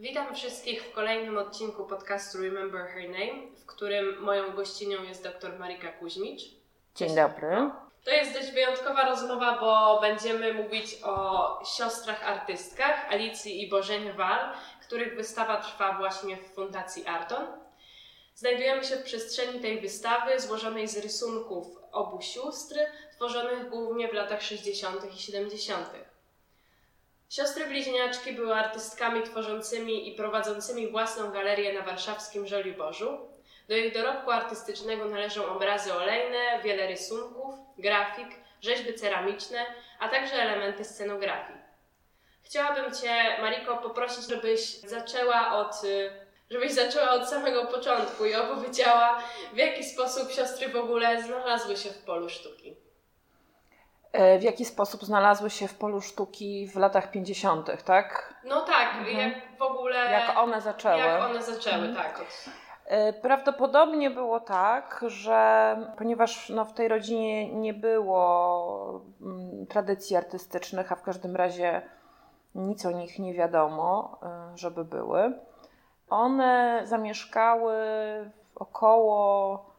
Witam wszystkich w kolejnym odcinku podcastu Remember Her Name, w którym moją gościnią jest dr Marika Kuźmicz. Dzień dobry. To jest dość wyjątkowa rozmowa, bo będziemy mówić o siostrach artystkach Alicji i Bożenie Wal, których wystawa trwa właśnie w Fundacji Arton. Znajdujemy się w przestrzeni tej wystawy złożonej z rysunków obu sióstr, tworzonych głównie w latach 60. i 70. Siostry bliźniaczki były artystkami tworzącymi i prowadzącymi własną galerię na warszawskim Żoliborzu. Do ich dorobku artystycznego należą obrazy olejne, wiele rysunków, grafik, rzeźby ceramiczne, a także elementy scenografii. Chciałabym Cię, Mariko, poprosić, żebyś zaczęła od, żebyś zaczęła od samego początku i opowiedziała, w jaki sposób siostry w ogóle znalazły się w polu sztuki. E, w jaki sposób znalazły się w polu sztuki w latach 50., tak? No tak, mhm. jak w ogóle. Jak one zaczęły. Jak one zaczęły, mhm. tak. E, prawdopodobnie było tak, że ponieważ no, w tej rodzinie nie było mm, tradycji artystycznych, a w każdym razie nic o nich nie wiadomo, e, żeby były, one zamieszkały około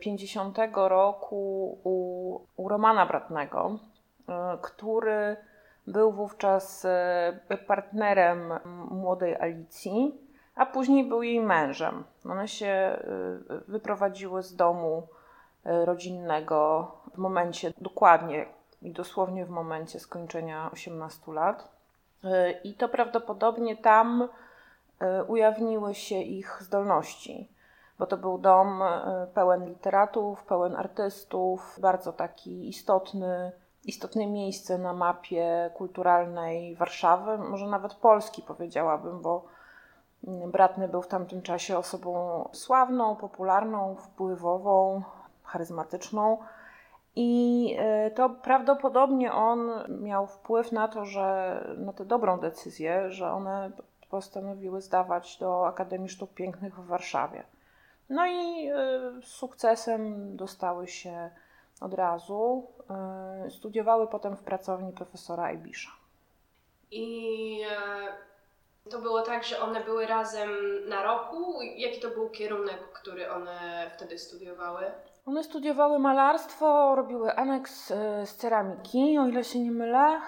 50 roku u, u Romana Bratnego, e, który był wówczas e, partnerem młodej Alicji, a później był jej mężem. One się e, wyprowadziły z domu rodzinnego w momencie dokładnie i dosłownie w momencie skończenia 18 lat. I to prawdopodobnie tam ujawniły się ich zdolności bo to był dom e, pełen literatów, pełen artystów, bardzo taki istotny, istotne miejsce na mapie kulturalnej Warszawy, może nawet Polski powiedziałabym, bo mm, Bratny był w tamtym czasie osobą sławną, popularną, wpływową, charyzmatyczną. I e, to prawdopodobnie on miał wpływ na to, że na tę dobrą decyzję, że one postanowiły zdawać do Akademii Sztuk Pięknych w Warszawie. No i y, sukcesem dostały się od razu. Y, studiowały potem w pracowni profesora Ajbisza. I e, to było tak, że one były razem na roku? Jaki to był kierunek, który one wtedy studiowały? One studiowały malarstwo, robiły aneks z ceramiki, o ile się nie mylę,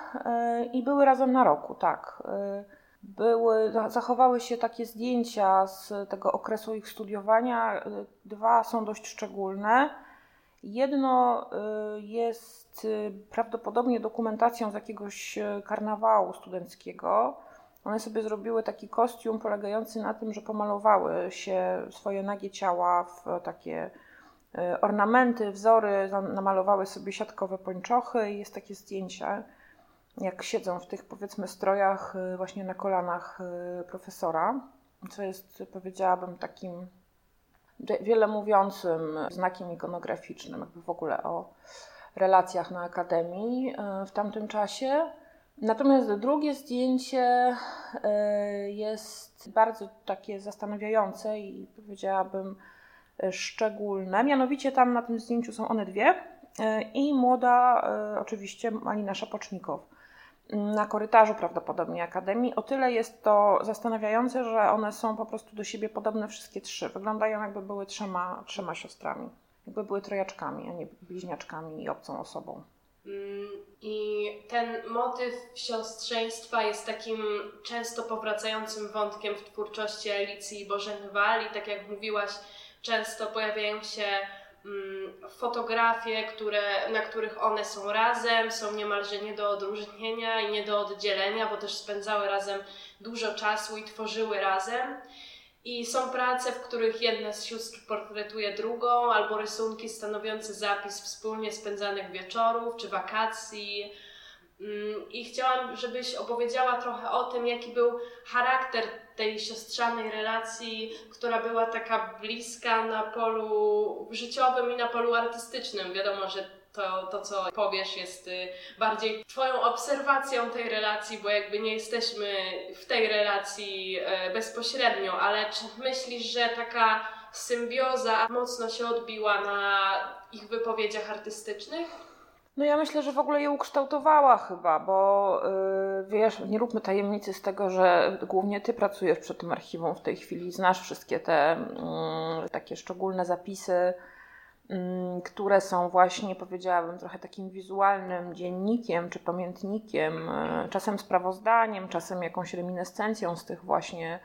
i były razem na roku, tak były, zachowały się takie zdjęcia z tego okresu ich studiowania. Dwa są dość szczególne. Jedno y, jest y, prawdopodobnie dokumentacją z jakiegoś y, karnawału studenckiego. One sobie zrobiły taki kostium polegający na tym, że pomalowały się swoje nagie ciała w takie ornamenty, wzory, namalowały sobie siatkowe pończochy i jest takie zdjęcie jak siedzą w tych powiedzmy strojach y, właśnie na kolanach y, profesora, co jest powiedziałabym takim wiele mówiącym znakiem ikonograficznym, jakby w ogóle o relacjach na Akademii y, w tamtym czasie. Natomiast drugie zdjęcie jest bardzo takie zastanawiające i powiedziałabym szczególne. Mianowicie tam na tym zdjęciu są one dwie i młoda oczywiście Alina Szapocznikow na korytarzu prawdopodobnie Akademii. O tyle jest to zastanawiające, że one są po prostu do siebie podobne wszystkie trzy. Wyglądają jakby były trzema, trzema siostrami. Jakby były trojaczkami, a nie bliźniaczkami i obcą osobą. Mm, I ten motyw siostrzeństwa jest takim często powracającym wątkiem w twórczości Alicji i Bożeny Wali. Tak jak mówiłaś, często pojawiają się fotografie, które, na których one są razem, są niemalże nie do odróżnienia i nie do oddzielenia, bo też spędzały razem dużo czasu i tworzyły razem. I są prace, w których jedna z sióstr portretuje drugą, albo rysunki stanowiące zapis wspólnie spędzanych wieczorów czy wakacji. Mm, I chciałam, żebyś opowiedziała trochę o tym, jaki był charakter tej siostrzanej relacji, która była taka bliska na polu życiowym i na polu artystycznym. Wiadomo, że to, to, co powiesz, jest y, bardziej Twoją obserwacją tej relacji, bo jakby nie jesteśmy w tej relacji y, bezpośrednio, ale czy myślisz, że taka symbioza mocno się odbiła na ich wypowiedziach artystycznych? No ja myślę, że w ogóle je ukształtowała chyba, bo yy, wiesz, nie róbmy tajemnicy z tego, że głównie ty pracujesz przy tym archiwum w tej chwili, znasz wszystkie te yy, takie szczególne zapisy, yy, które są właśnie, powiedziałabym, trochę takim wizualnym dziennikiem czy pamiętnikiem, y, czasem sprawozdaniem, czasem jakąś reminiscencją z tych właśnie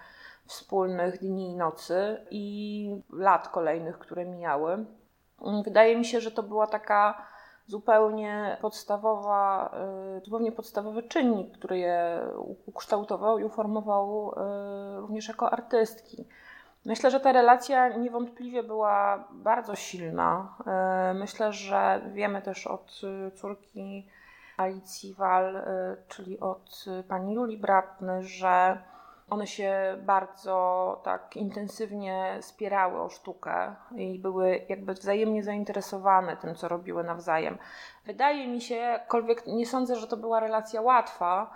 wspólnych dni i nocy i lat kolejnych, które mijały. Wydaje mi się, że to była taka zupełnie podstawowa, y, zupełnie podstawowy czynnik, który je ukształtował i uformował y, również jako artystki. Myślę, że ta relacja niewątpliwie była bardzo silna. Y, myślę, że wiemy też od córki Alicji Wal, czyli od pani Julii Bratny, że one się bardzo tak intensywnie spierały o sztukę i były jakby wzajemnie zainteresowane tym, co robiły nawzajem. Wydaje mi się, jakkolwiek nie sądzę, że to była relacja łatwa,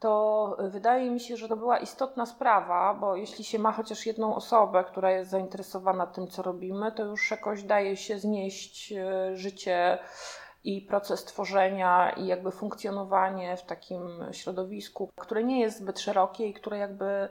to wydaje mi się, że to była istotna sprawa, bo jeśli się ma chociaż jedną osobę, która jest zainteresowana tym, co robimy, to już jakoś daje się znieść e, życie i proces tworzenia i jakby funkcjonowanie w takim środowisku, które nie jest zbyt szerokie i które jakby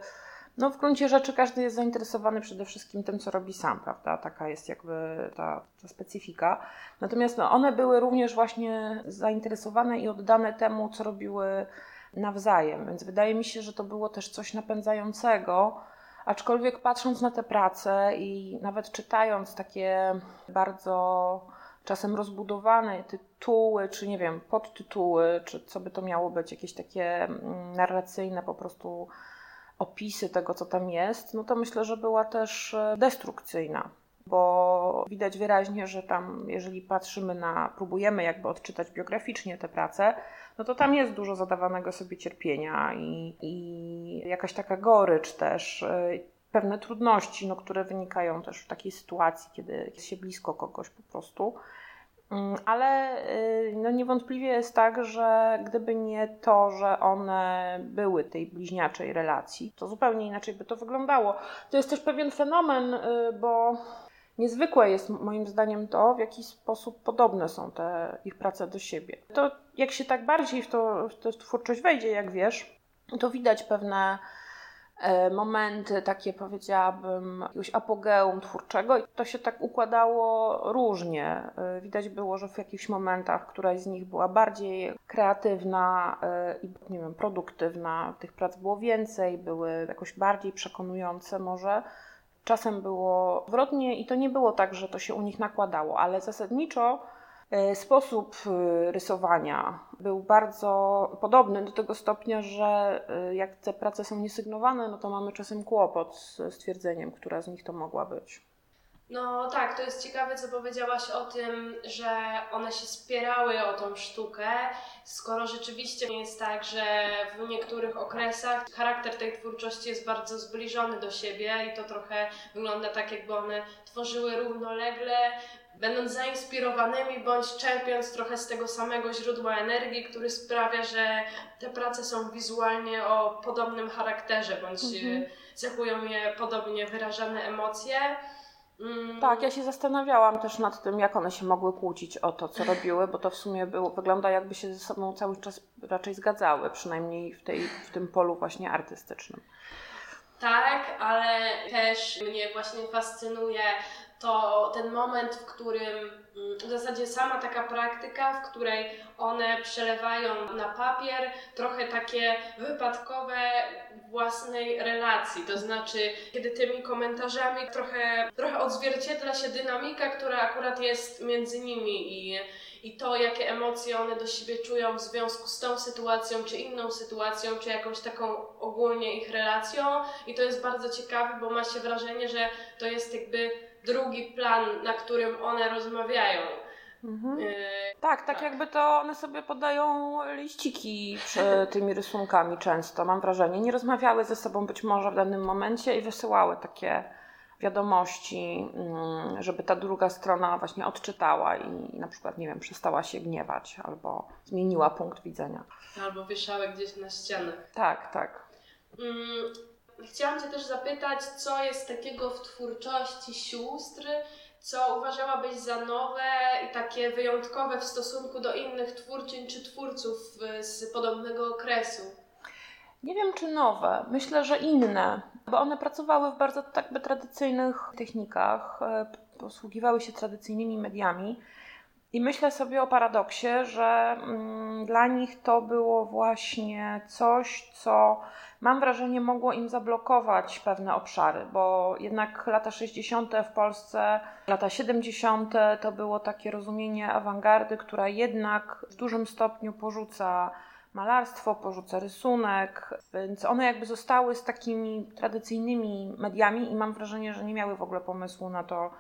no w gruncie rzeczy każdy jest zainteresowany przede wszystkim tym, co robi sam, prawda? Taka jest jakby ta, ta specyfika. Natomiast no, one były również właśnie zainteresowane i oddane temu, co robiły nawzajem, więc wydaje mi się, że to było też coś napędzającego. Aczkolwiek patrząc na te prace i nawet czytając takie bardzo czasem rozbudowane tytuły, czy nie wiem, podtytuły, czy co by to miało być, jakieś takie mm, narracyjne po prostu opisy tego, co tam jest, no to myślę, że była też e, destrukcyjna, bo widać wyraźnie, że tam, jeżeli patrzymy na, próbujemy jakby odczytać biograficznie te prace, no to tam jest dużo zadawanego sobie cierpienia i, i jakaś taka gorycz też e, pewne trudności, no, które wynikają też w takiej sytuacji, kiedy jest się blisko kogoś po prostu. Mm, ale y, no niewątpliwie jest tak, że gdyby nie to, że one były tej bliźniaczej relacji, to zupełnie inaczej by to wyglądało. To jest też pewien fenomen, y, bo niezwykłe jest moim zdaniem to, w jaki sposób podobne są te ich prace do siebie. To jak się tak bardziej w, to, w tę twórczość wejdzie, jak wiesz, to widać pewne momenty takie powiedziałabym jakiegoś apogeum twórczego i to się tak układało różnie. E, widać było, że w jakichś momentach któraś z nich była bardziej kreatywna e, i nie wiem, produktywna, tych prac było więcej, były jakoś bardziej przekonujące może. Czasem było odwrotnie i to nie było tak, że to się u nich nakładało, ale zasadniczo E, sposób e, rysowania był bardzo podobny do tego stopnia, że e, jak te prace są niesygnowane, no to mamy czasem kłopot z stwierdzeniem, która z nich to mogła być. No tak, to jest ciekawe, co powiedziałaś o tym, że one się spierały o tą sztukę, skoro rzeczywiście jest tak, że w niektórych okresach charakter tej twórczości jest bardzo zbliżony do siebie i to trochę wygląda tak, jakby one tworzyły równolegle, będąc zainspirowanymi bądź czerpiąc trochę z tego samego źródła energii, który sprawia, że te prace są wizualnie o podobnym charakterze bądź mhm. cechują je podobnie wyrażane emocje. Mm. Tak, ja się zastanawiałam też nad tym, jak one się mogły kłócić o to, co robiły, bo to w sumie było, wygląda jakby się ze sobą cały czas raczej zgadzały, przynajmniej w, tej, w tym polu właśnie artystycznym. Tak, ale też mnie właśnie fascynuje to ten moment, w którym mm, w zasadzie sama taka praktyka, w której one przelewają na papier trochę takie wypadkowe własnej relacji. To znaczy, kiedy tymi komentarzami trochę, trochę odzwierciedla się dynamika, która akurat jest między nimi i, i to, jakie emocje one do siebie czują w związku z tą sytuacją, czy inną sytuacją, czy jakąś taką ogólnie ich relacją. I to jest bardzo ciekawe, bo ma się wrażenie, że to jest jakby drugi plan, na którym one rozmawiają. Mhm. Yy, tak, tak, tak, jakby to one sobie podają liściki przy tymi rysunkami często, mam wrażenie. Nie rozmawiały ze sobą być może w danym momencie i wysyłały takie wiadomości, mm, żeby ta druga strona właśnie odczytała i na przykład, nie wiem, przestała się gniewać albo zmieniła punkt widzenia. Albo wieszały gdzieś na ścianę. Tak, tak. Mm, Chciałam Cię też zapytać, co jest takiego w twórczości sióstr, co uważałabyś za nowe i takie wyjątkowe w stosunku do innych twórczyń czy twórców y, z podobnego okresu? Nie wiem, czy nowe. Myślę, że inne, bo one pracowały w bardzo tak by tradycyjnych technikach, e, posługiwały się tradycyjnymi mediami. I myślę sobie o paradoksie, że mm, dla nich to było właśnie coś, co mam wrażenie mogło im zablokować pewne obszary, bo jednak lata 60. w Polsce, lata 70. to było takie rozumienie awangardy, która jednak w dużym stopniu porzuca malarstwo, porzuca rysunek, więc one jakby zostały z takimi tradycyjnymi mediami i mam wrażenie, że nie miały w ogóle pomysłu na to,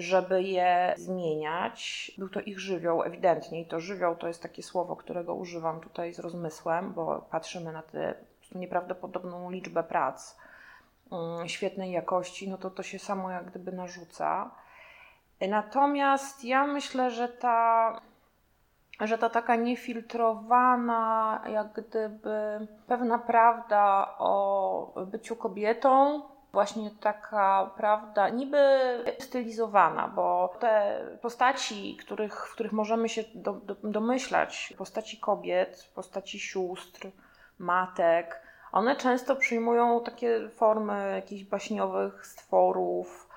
żeby je zmieniać. Był to ich żywioł, ewidentnie, i to żywioł to jest takie słowo, którego używam tutaj z rozmysłem, bo patrzymy na tę nieprawdopodobną liczbę prac mm, świetnej jakości, no to to się samo jak gdyby narzuca. Natomiast ja myślę, że ta, że ta taka niefiltrowana, jak gdyby pewna prawda o byciu kobietą, właśnie taka prawda, niby stylizowana, bo te postaci, których, w których możemy się do, do, domyślać, postaci kobiet, postaci sióstr, matek, one często przyjmują takie formy jakichś baśniowych stworów,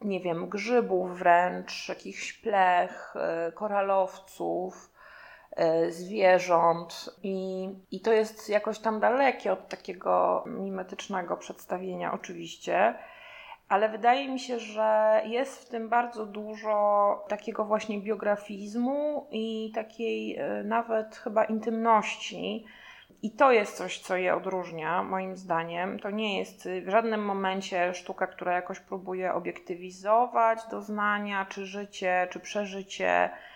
nie wiem, grzybów wręcz, jakichś plech, y, koralowców zwierząt i, i to jest jakoś tam dalekie od takiego mimetycznego przedstawienia oczywiście, ale wydaje mi się, że jest w tym bardzo dużo takiego właśnie biografizmu i takiej e, nawet chyba intymności. I to jest coś, co je odróżnia, moim zdaniem. To nie jest w żadnym momencie sztuka, która jakoś próbuje obiektywizować doznania, czy życie, czy przeżycie E,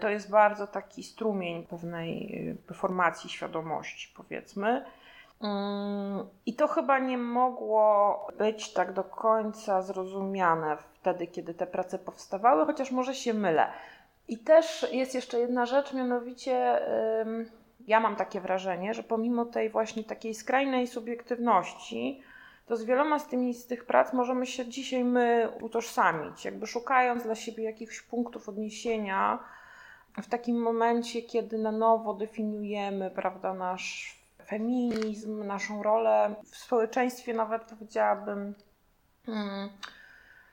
to jest bardzo taki strumień pewnej e, formacji świadomości, powiedzmy. Mm, I to chyba nie mogło być tak do końca zrozumiane wtedy, kiedy te prace powstawały, chociaż może się mylę. I też jest jeszcze jedna rzecz, mianowicie ja mam takie wrażenie, że pomimo tej właśnie takiej skrajnej subiektywności, to z wieloma z, tymi, z tych prac możemy się dzisiaj my utożsamić, jakby szukając dla siebie jakichś punktów odniesienia, w takim momencie, kiedy na nowo definiujemy prawda, nasz feminizm, naszą rolę w społeczeństwie, nawet powiedziałabym hmm,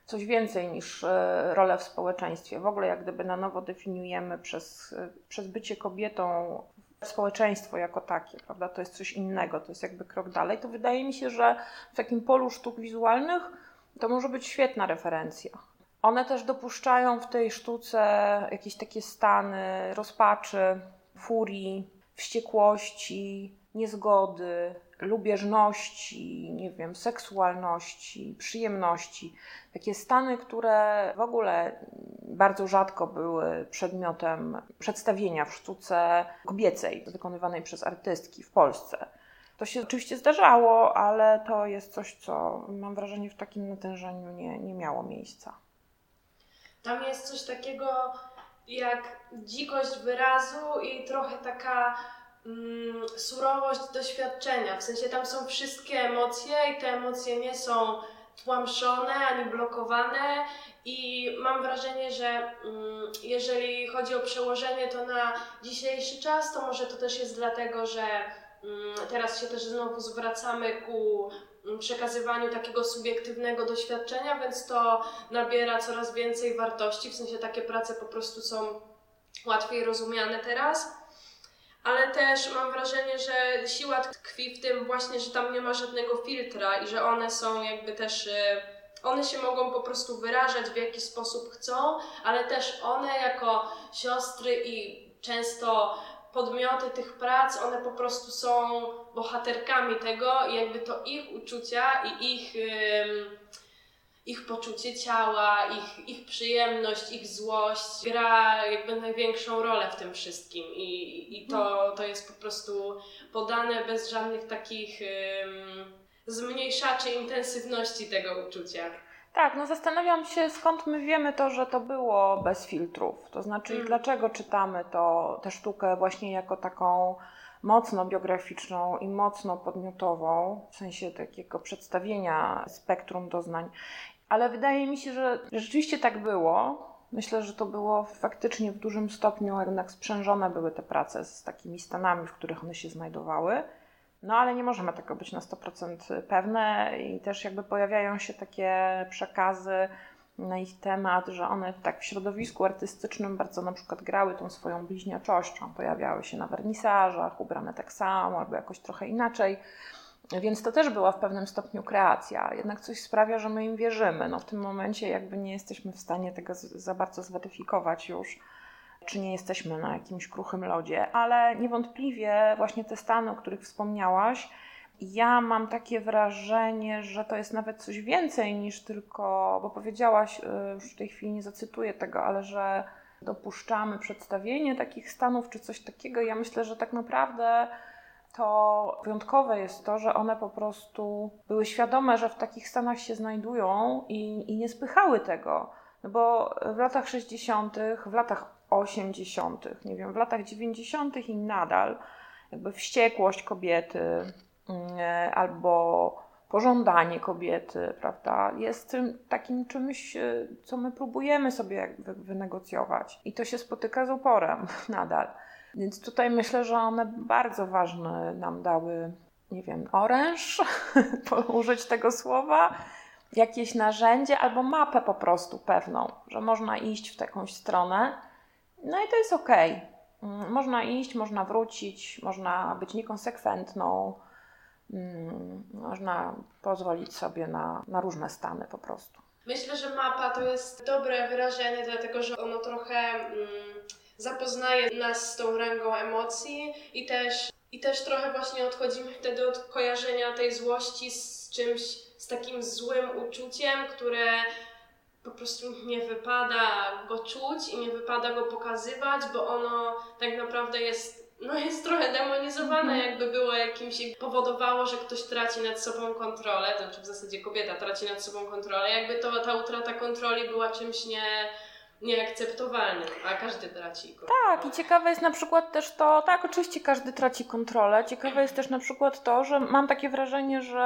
coś więcej niż e, rolę w społeczeństwie. W ogóle, jak gdyby na nowo definiujemy przez, przez bycie kobietą społeczeństwo jako takie, prawda? To jest coś innego, to jest jakby krok dalej. To wydaje mi się, że w takim polu sztuk wizualnych to może być świetna referencja. One też dopuszczają w tej sztuce jakieś takie stany rozpaczy, furii, wściekłości, niezgody, lubieżności, nie wiem, seksualności, przyjemności. Takie stany, które w ogóle bardzo rzadko były przedmiotem przedstawienia w sztuce kobiecej, wykonywanej przez artystki w Polsce. To się oczywiście zdarzało, ale to jest coś, co mam wrażenie w takim natężeniu nie, nie miało miejsca. Tam jest coś takiego jak dzikość wyrazu i trochę taka mm, surowość doświadczenia. W sensie tam są wszystkie emocje i te emocje nie są tłamszone ani blokowane i mam wrażenie, że mm, jeżeli chodzi o przełożenie to na dzisiejszy czas, to może to też jest dlatego, że mm, teraz się też znowu zwracamy ku przekazywaniu takiego subiektywnego doświadczenia, więc to nabiera coraz więcej wartości, w sensie takie prace po prostu są łatwiej rozumiane teraz. Ale też mam wrażenie, że siła tkwi w tym właśnie, że tam nie ma żadnego filtra i że one są jakby też y, one się mogą po prostu wyrażać w jaki sposób chcą, ale też one jako siostry i często podmioty tych prac, one po prostu są bohaterkami tego i jakby to ich uczucia i ich, ich poczucie ciała, ich, ich przyjemność, ich złość gra jakby największą rolę w tym wszystkim i, i to, to jest po prostu podane bez żadnych takich zmniejszaczy intensywności tego uczucia. Tak, no zastanawiam się, skąd my wiemy to, że to było bez filtrów. To znaczy, mm. dlaczego czytamy to, tę sztukę właśnie jako taką mocno biograficzną i mocno podmiotową, w sensie takiego przedstawienia spektrum doznań. Ale wydaje mi się, że rzeczywiście tak było. Myślę, że to było faktycznie w dużym stopniu jednak sprzężone były te prace z takimi stanami, w których one się znajdowały. No ale nie możemy tego być na 100% pewne i też jakby pojawiają się takie przekazy na ich temat, że one tak w środowisku artystycznym bardzo na przykład grały tą swoją bliźniaczością, pojawiały się na wernisażach, ubrane tak samo albo jakoś trochę inaczej. Więc to też była w pewnym stopniu kreacja. Jednak coś sprawia, że my im wierzymy. No w tym momencie jakby nie jesteśmy w stanie tego za bardzo zweryfikować już, czy nie jesteśmy na jakimś kruchym lodzie, ale niewątpliwie właśnie te stany, o których wspomniałaś, ja mam takie wrażenie, że to jest nawet coś więcej niż tylko, bo powiedziałaś, y, już w tej chwili nie zacytuję tego, ale że dopuszczamy przedstawienie takich stanów czy coś takiego. Ja myślę, że tak naprawdę to wyjątkowe jest to, że one po prostu były świadome, że w takich stanach się znajdują i, i nie spychały tego. No bo w latach 60., w latach 80., nie wiem, w latach 90. i nadal jakby wściekłość kobiety mm, albo pożądanie kobiety, prawda, jest takim czymś, e, co my próbujemy sobie wynegocjować. I to się spotyka z uporem nadal. Więc tutaj myślę, że one bardzo ważne nam dały, nie wiem, oręż, użyć tego słowa, jakieś narzędzie albo mapę po prostu pewną, że można iść w taką stronę. No i to jest ok. Mm, można iść, można wrócić, można być niekonsekwentną, mm, można pozwolić sobie na, na różne stany po prostu. Myślę, że mapa to jest dobre wyrażenie, dlatego że ono trochę. Mm zapoznaje nas z tą rangą emocji i też, i też trochę właśnie odchodzimy wtedy od kojarzenia tej złości z czymś, z takim złym uczuciem, które po prostu nie wypada go czuć i nie wypada go pokazywać, bo ono tak naprawdę jest no jest trochę demonizowane, mhm. jakby było jakimś, powodowało, że ktoś traci nad sobą kontrolę, to znaczy w zasadzie kobieta traci nad sobą kontrolę, jakby to, ta utrata kontroli była czymś nie, nieakceptowalny, a każdy traci kontrolę. Tak, i ciekawe jest na przykład też to, tak, oczywiście każdy traci kontrolę. Ciekawe jest też na przykład to, że mam takie wrażenie, że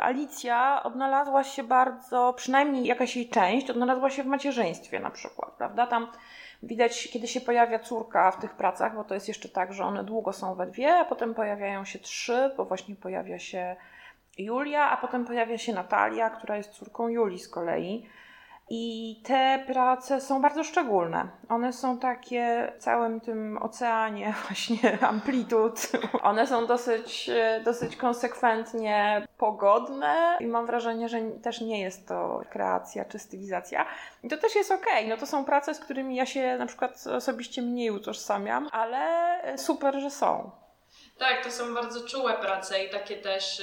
Alicja odnalazła się bardzo, przynajmniej jakaś jej część, odnalazła się w macierzyństwie na przykład, prawda? Tam widać, kiedy się pojawia córka w tych pracach, bo to jest jeszcze tak, że one długo są we dwie, a potem pojawiają się trzy, bo właśnie pojawia się Julia, a potem pojawia się Natalia, która jest córką Julii z kolei. I te prace są bardzo szczególne. One są takie w całym tym oceanie właśnie amplitud. One są dosyć, dosyć konsekwentnie pogodne i mam wrażenie, że też nie jest to kreacja czy stylizacja. I to też jest okej. Okay. No to są prace, z którymi ja się na przykład osobiście mniej utożsamiam, ale super, że są. Tak, to są bardzo czułe prace i takie też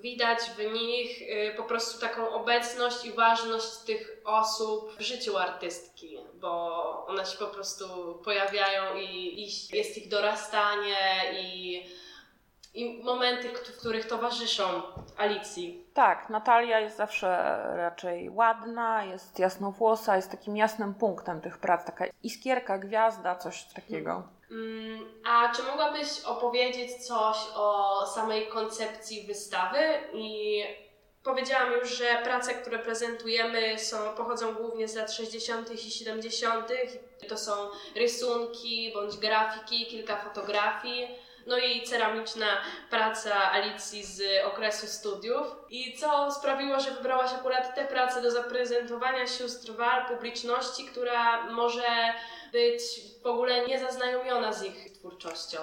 widać w nich y, po prostu taką obecność i ważność tych osób w życiu artystki, bo one się po prostu pojawiają i, i jest ich dorastanie i, i momenty, w których towarzyszą Alicji. Tak, Natalia jest zawsze raczej ładna, jest jasnowłosa, jest takim jasnym punktem tych prac, taka iskierka, gwiazda, coś takiego. Mm, a czy mogłabyś opowiedzieć coś o samej koncepcji wystawy? I powiedziałam już, że prace, które prezentujemy, są, pochodzą głównie z lat 60. i 70. To są rysunki bądź grafiki, kilka fotografii. No i ceramiczna praca Alicji z okresu studiów. I co sprawiło, że wybrałaś akurat te prace do zaprezentowania sióstr Wal publiczności, która może być w ogóle niezaznajomiona z ich twórczością?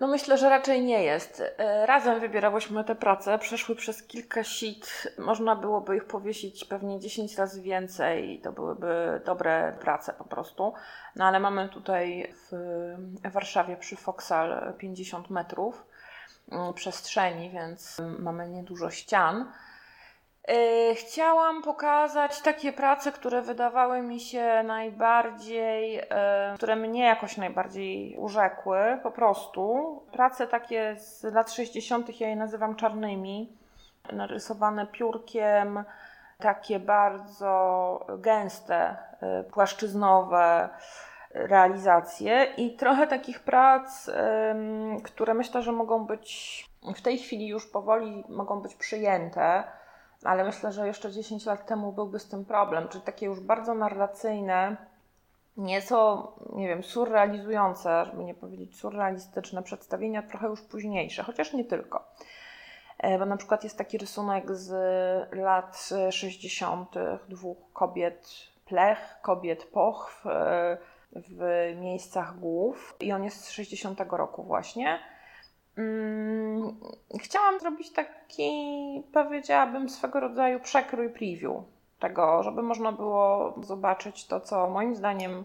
No myślę, że raczej nie jest. E, razem wybierałyśmy te prace, przeszły przez kilka sit. Można byłoby ich powiesić pewnie 10 razy więcej. To byłyby dobre prace po prostu. No ale mamy tutaj w Warszawie przy Foksal 50 metrów mm, przestrzeni, więc mamy niedużo ścian. E, chciałam pokazać takie prace, które wydawały mi się najbardziej, e, które mnie jakoś najbardziej urzekły, po prostu. Prace takie z lat 60., ja je nazywam czarnymi, narysowane piórkiem, takie bardzo gęste, e, płaszczyznowe realizacje i trochę takich prac, które myślę, że mogą być w tej chwili już powoli mogą być przyjęte ale myślę, że jeszcze 10 lat temu byłby z tym problem, czyli takie już bardzo narracyjne, nieco, nie wiem, surrealizujące, żeby nie powiedzieć surrealistyczne przedstawienia, trochę już późniejsze, chociaż nie tylko. E, bo na przykład jest taki rysunek z lat 60. dwóch kobiet plech, kobiet pochw e, w miejscach głów i on jest z 60 roku właśnie. Mm, chciałam zrobić taki, powiedziałabym, swego rodzaju przekrój preview tego, żeby można było zobaczyć to, co moim zdaniem,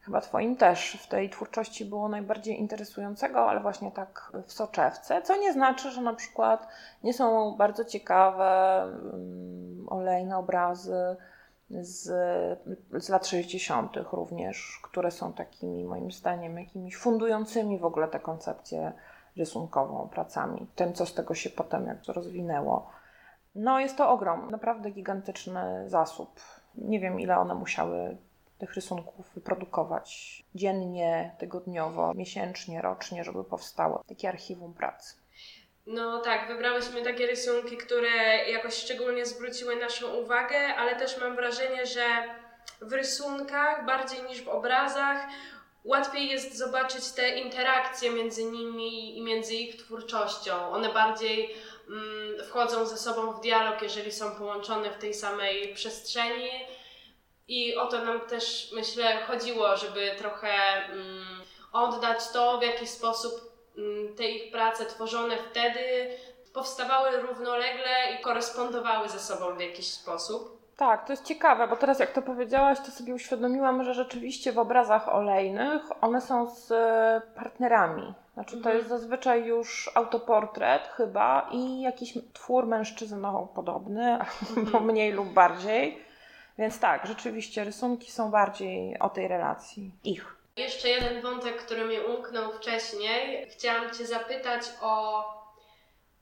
chyba Twoim też, w tej twórczości było najbardziej interesującego, ale właśnie tak w soczewce, co nie znaczy, że na przykład nie są bardzo ciekawe, um, olejne obrazy z, z lat 60. również, które są takimi, moim zdaniem, jakimiś fundującymi w ogóle tę koncepcję rysunkową pracami, tym, co z tego się potem jak rozwinęło. No jest to ogrom, naprawdę gigantyczny zasób. Nie wiem, ile one musiały tych rysunków wyprodukować dziennie, tygodniowo, miesięcznie, rocznie, żeby powstało takie archiwum pracy. No tak, wybrałyśmy takie rysunki, które jakoś szczególnie zwróciły naszą uwagę, ale też mam wrażenie, że w rysunkach bardziej niż w obrazach łatwiej jest zobaczyć te interakcje między nimi i między ich twórczością. One bardziej mm, wchodzą ze sobą w dialog, jeżeli są połączone w tej samej przestrzeni. I o to nam też, myślę, chodziło, żeby trochę mm, oddać to, w jaki sposób mm, te ich prace tworzone wtedy powstawały równolegle i korespondowały ze sobą w jakiś sposób. Tak, to jest ciekawe, bo teraz jak to powiedziałaś, to sobie uświadomiłam, że rzeczywiście w obrazach olejnych one są z e, partnerami. Znaczy to mhm. jest zazwyczaj już autoportret chyba i jakiś twór mężczyznopodobny, mhm. albo mniej lub bardziej. Więc tak, rzeczywiście rysunki są bardziej o tej relacji ich. Jeszcze jeden wątek, który mi umknął wcześniej. Chciałam Cię zapytać o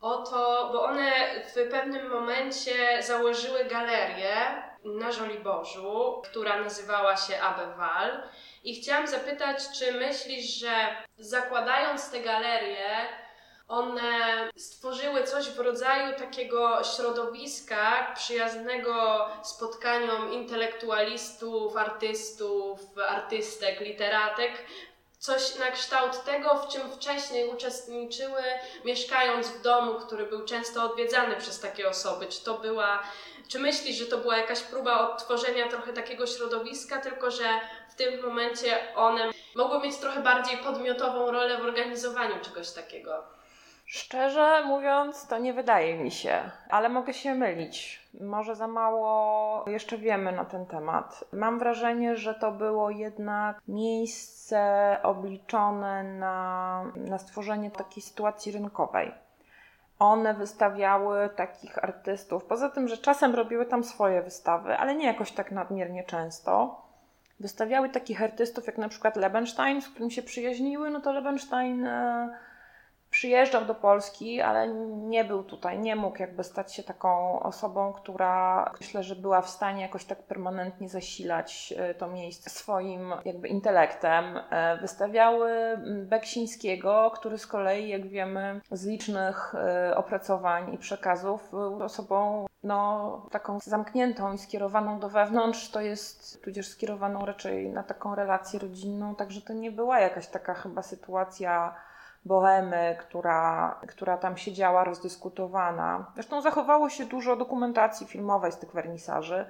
o to, bo one w pewnym momencie założyły galerię na Żoliborzu, która nazywała się Abeval. I chciałam zapytać, czy myślisz, że zakładając tę galerię, one stworzyły coś w rodzaju takiego środowiska przyjaznego spotkaniom intelektualistów, artystów, artystek, literatek, coś na kształt tego, w czym wcześniej uczestniczyły, mieszkając w domu, który był często odwiedzany przez takie osoby. Czy to była, czy myślisz, że to była jakaś próba odtworzenia trochę takiego środowiska, tylko że w tym momencie one mogły mieć trochę bardziej podmiotową rolę w organizowaniu czegoś takiego? Szczerze mówiąc, to nie wydaje mi się, ale mogę się mylić. Może za mało jeszcze wiemy na ten temat. Mam wrażenie, że to było jednak miejsce obliczone na, na stworzenie takiej sytuacji rynkowej. One wystawiały takich artystów, poza tym, że czasem robiły tam swoje wystawy, ale nie jakoś tak nadmiernie często. Wystawiały takich artystów jak na przykład Lebenstein, z którym się przyjaźniły, no to Lebenstein. Przyjeżdżał do Polski, ale nie był tutaj, nie mógł jakby stać się taką osobą, która myślę, że była w stanie jakoś tak permanentnie zasilać e, to miejsce swoim jakby intelektem. E, wystawiały Beksińskiego, który z kolei, jak wiemy z licznych e, opracowań i przekazów, był osobą no, taką zamkniętą i skierowaną do wewnątrz, to jest tudzież skierowaną raczej na taką relację rodzinną, także to nie była jakaś taka chyba sytuacja bohemy, która, która tam siedziała rozdyskutowana. Zresztą zachowało się dużo dokumentacji filmowej z tych wernisaży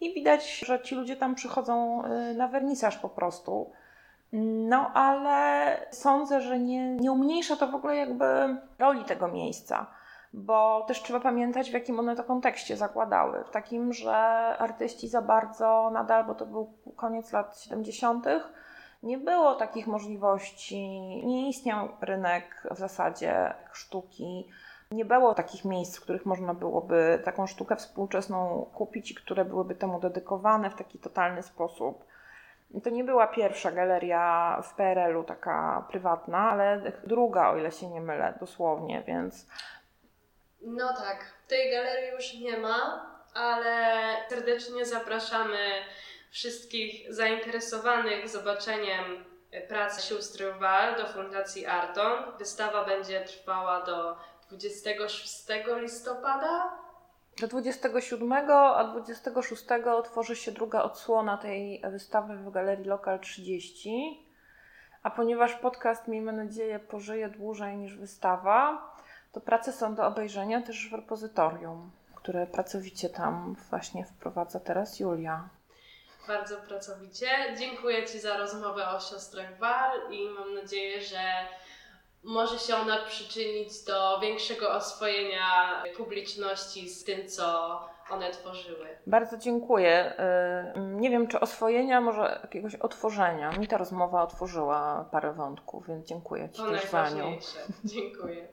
i widać, że ci ludzie tam przychodzą y, na wernisaż po prostu. No, ale sądzę, że nie, nie umniejsza to w ogóle jakby roli tego miejsca, bo też trzeba pamiętać, w jakim one to kontekście zakładały. W takim, że artyści za bardzo nadal, bo to był koniec lat 70., nie było takich możliwości, nie istniał rynek w zasadzie sztuki. Nie było takich miejsc, w których można byłoby taką sztukę współczesną kupić i które byłyby temu dedykowane w taki totalny sposób. To nie była pierwsza galeria w PRL-u taka prywatna, ale druga, o ile się nie mylę, dosłownie, więc. No tak, tej galerii już nie ma, ale serdecznie zapraszamy wszystkich zainteresowanych zobaczeniem pracy sióstr Wal do Fundacji Arton. Wystawa będzie trwała do 26 listopada. Do 27, a 26 otworzy się druga odsłona tej wystawy w Galerii Lokal 30. A ponieważ podcast, miejmy nadzieję, pożyje dłużej niż wystawa, to prace są do obejrzenia też w repozytorium, które pracowicie tam właśnie wprowadza teraz Julia. Bardzo pracowicie. Dziękuję Ci za rozmowę o siostrach Wal i mam nadzieję, że może się ona przyczynić do większego oswojenia publiczności z tym, co one tworzyły. Bardzo dziękuję. Y, nie wiem, czy oswojenia, może jakiegoś otworzenia. Mi ta rozmowa otworzyła parę wątków, więc dziękuję Ci To też, Waniu. najważniejsze. Dziękuję.